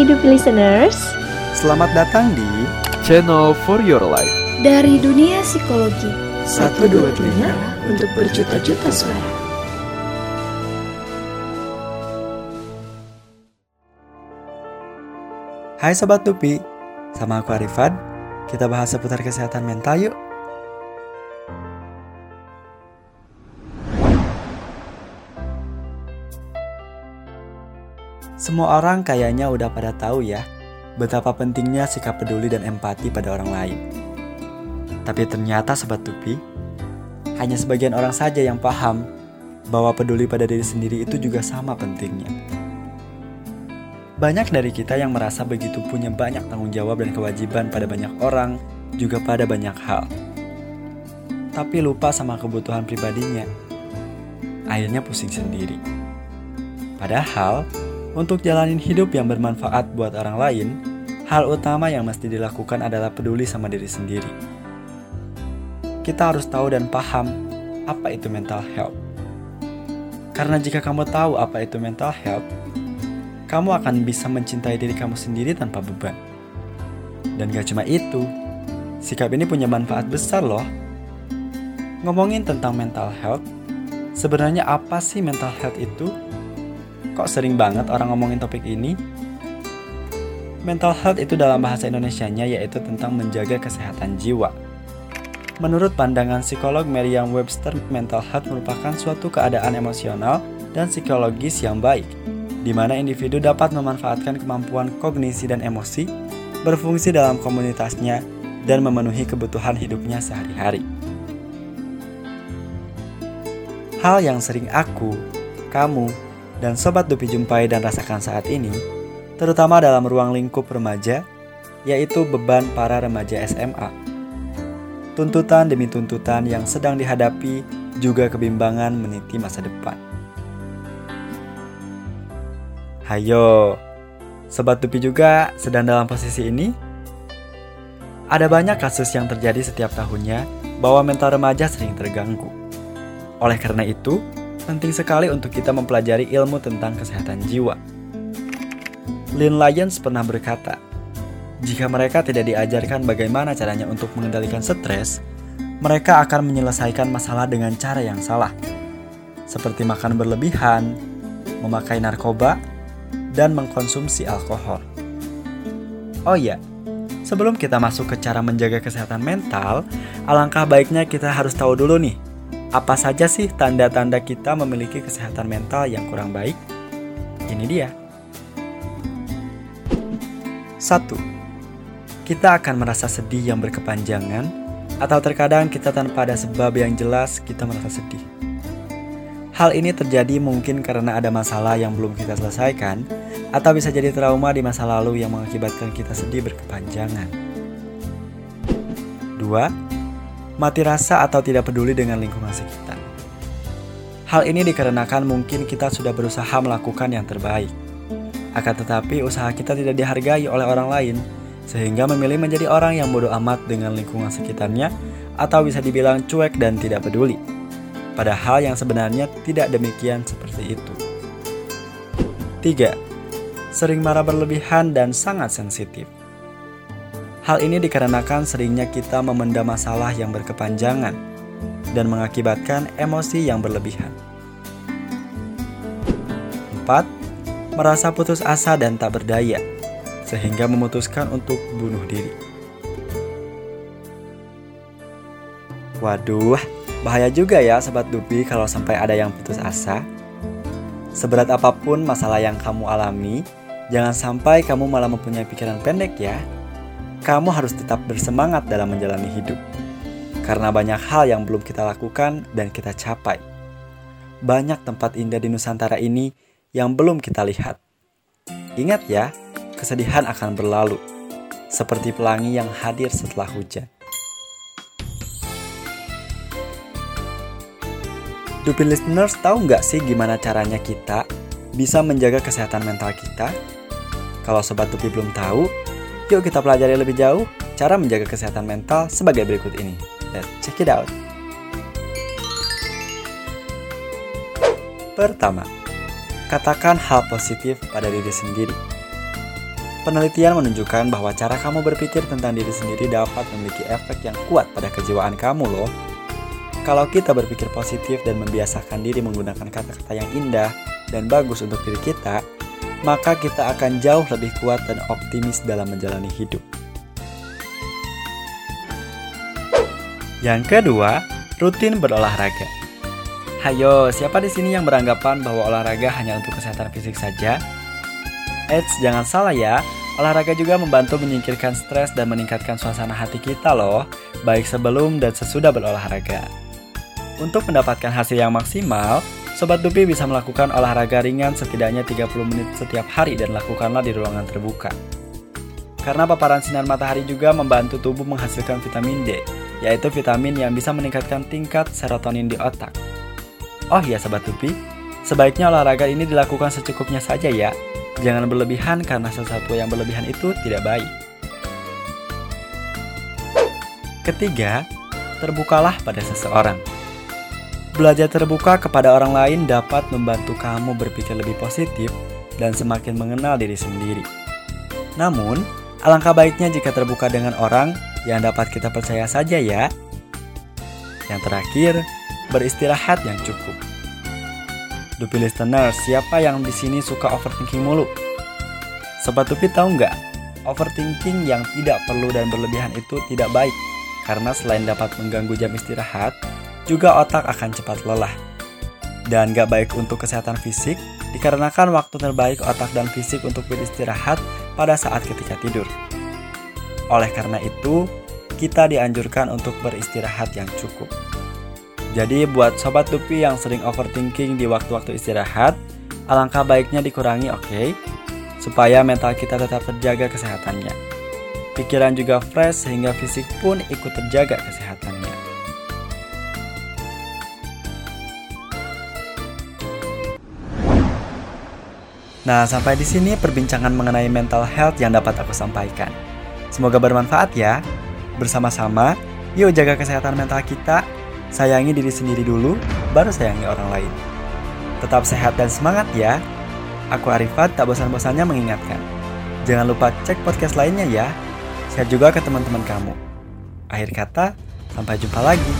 Hai Dupi Listeners. Selamat datang di Channel for Your Life. Dari dunia psikologi. Satu dua telinga untuk berjuta-juta suara. Hai Sobat Dupi Sama aku Arifan. Kita bahas seputar kesehatan mental yuk Semua orang kayaknya udah pada tahu ya betapa pentingnya sikap peduli dan empati pada orang lain. Tapi ternyata Sobat Tupi, hanya sebagian orang saja yang paham bahwa peduli pada diri sendiri itu juga sama pentingnya. Banyak dari kita yang merasa begitu punya banyak tanggung jawab dan kewajiban pada banyak orang, juga pada banyak hal. Tapi lupa sama kebutuhan pribadinya. Akhirnya pusing sendiri. Padahal, untuk jalanin hidup yang bermanfaat buat orang lain, hal utama yang mesti dilakukan adalah peduli sama diri sendiri. Kita harus tahu dan paham apa itu mental health. Karena jika kamu tahu apa itu mental health, kamu akan bisa mencintai diri kamu sendiri tanpa beban. Dan gak cuma itu, sikap ini punya manfaat besar loh. Ngomongin tentang mental health, sebenarnya apa sih mental health itu? Kok sering banget orang ngomongin topik ini? Mental health itu dalam bahasa Indonesianya yaitu tentang menjaga kesehatan jiwa. Menurut pandangan psikolog Merriam-Webster, mental health merupakan suatu keadaan emosional dan psikologis yang baik, di mana individu dapat memanfaatkan kemampuan kognisi dan emosi, berfungsi dalam komunitasnya, dan memenuhi kebutuhan hidupnya sehari-hari. Hal yang sering aku, kamu, dan Sobat Dupi jumpai dan rasakan saat ini, terutama dalam ruang lingkup remaja, yaitu beban para remaja SMA. Tuntutan demi tuntutan yang sedang dihadapi juga kebimbangan meniti masa depan. Hayo, Sobat Dupi juga sedang dalam posisi ini? Ada banyak kasus yang terjadi setiap tahunnya bahwa mental remaja sering terganggu. Oleh karena itu, penting sekali untuk kita mempelajari ilmu tentang kesehatan jiwa. Lynn Lyons pernah berkata, jika mereka tidak diajarkan bagaimana caranya untuk mengendalikan stres, mereka akan menyelesaikan masalah dengan cara yang salah, seperti makan berlebihan, memakai narkoba, dan mengkonsumsi alkohol. Oh iya, sebelum kita masuk ke cara menjaga kesehatan mental, alangkah baiknya kita harus tahu dulu nih apa saja sih tanda-tanda kita memiliki kesehatan mental yang kurang baik? Ini dia. 1. Kita akan merasa sedih yang berkepanjangan atau terkadang kita tanpa ada sebab yang jelas kita merasa sedih. Hal ini terjadi mungkin karena ada masalah yang belum kita selesaikan atau bisa jadi trauma di masa lalu yang mengakibatkan kita sedih berkepanjangan. 2 mati rasa atau tidak peduli dengan lingkungan sekitar. Hal ini dikarenakan mungkin kita sudah berusaha melakukan yang terbaik. Akan tetapi usaha kita tidak dihargai oleh orang lain, sehingga memilih menjadi orang yang bodoh amat dengan lingkungan sekitarnya atau bisa dibilang cuek dan tidak peduli. Padahal yang sebenarnya tidak demikian seperti itu. 3. Sering marah berlebihan dan sangat sensitif. Hal ini dikarenakan seringnya kita memendam masalah yang berkepanjangan dan mengakibatkan emosi yang berlebihan. 4. Merasa putus asa dan tak berdaya, sehingga memutuskan untuk bunuh diri. Waduh, bahaya juga ya Sobat Dupi kalau sampai ada yang putus asa. Seberat apa pun masalah yang kamu alami, jangan sampai kamu malah mempunyai pikiran pendek ya kamu harus tetap bersemangat dalam menjalani hidup. Karena banyak hal yang belum kita lakukan dan kita capai. Banyak tempat indah di Nusantara ini yang belum kita lihat. Ingat ya, kesedihan akan berlalu. Seperti pelangi yang hadir setelah hujan. Dupi listeners tahu nggak sih gimana caranya kita bisa menjaga kesehatan mental kita? Kalau Sobat Dupi belum tahu, Yuk kita pelajari lebih jauh cara menjaga kesehatan mental sebagai berikut ini. Let's check it out. Pertama, katakan hal positif pada diri sendiri. Penelitian menunjukkan bahwa cara kamu berpikir tentang diri sendiri dapat memiliki efek yang kuat pada kejiwaan kamu loh. Kalau kita berpikir positif dan membiasakan diri menggunakan kata-kata yang indah dan bagus untuk diri kita, maka kita akan jauh lebih kuat dan optimis dalam menjalani hidup. Yang kedua, rutin berolahraga. Hayo, siapa di sini yang beranggapan bahwa olahraga hanya untuk kesehatan fisik saja? Eits, jangan salah ya. Olahraga juga membantu menyingkirkan stres dan meningkatkan suasana hati kita loh, baik sebelum dan sesudah berolahraga. Untuk mendapatkan hasil yang maksimal, Sobat Dupi bisa melakukan olahraga ringan setidaknya 30 menit setiap hari dan lakukanlah di ruangan terbuka. Karena paparan sinar matahari juga membantu tubuh menghasilkan vitamin D, yaitu vitamin yang bisa meningkatkan tingkat serotonin di otak. Oh iya Sobat Dupi, sebaiknya olahraga ini dilakukan secukupnya saja ya, Jangan berlebihan karena sesuatu yang berlebihan itu tidak baik. Ketiga, terbukalah pada seseorang. Belajar terbuka kepada orang lain dapat membantu kamu berpikir lebih positif dan semakin mengenal diri sendiri. Namun, alangkah baiknya jika terbuka dengan orang yang dapat kita percaya saja ya. Yang terakhir, beristirahat yang cukup. Dupi listener, siapa yang di sini suka overthinking mulu? Sobat Dupi tahu nggak? Overthinking yang tidak perlu dan berlebihan itu tidak baik karena selain dapat mengganggu jam istirahat, juga otak akan cepat lelah. Dan gak baik untuk kesehatan fisik dikarenakan waktu terbaik otak dan fisik untuk beristirahat pada saat ketika tidur. Oleh karena itu, kita dianjurkan untuk beristirahat yang cukup. Jadi buat sobat Dupi yang sering overthinking di waktu-waktu istirahat, alangkah baiknya dikurangi oke, okay? supaya mental kita tetap terjaga kesehatannya. Pikiran juga fresh sehingga fisik pun ikut terjaga kesehatannya. Nah, sampai di sini perbincangan mengenai mental health yang dapat aku sampaikan. Semoga bermanfaat ya. Bersama-sama, yuk jaga kesehatan mental kita Sayangi diri sendiri dulu, baru sayangi orang lain. Tetap sehat dan semangat ya. Aku Arifat tak bosan-bosannya mengingatkan. Jangan lupa cek podcast lainnya ya. Share juga ke teman-teman kamu. Akhir kata, sampai jumpa lagi.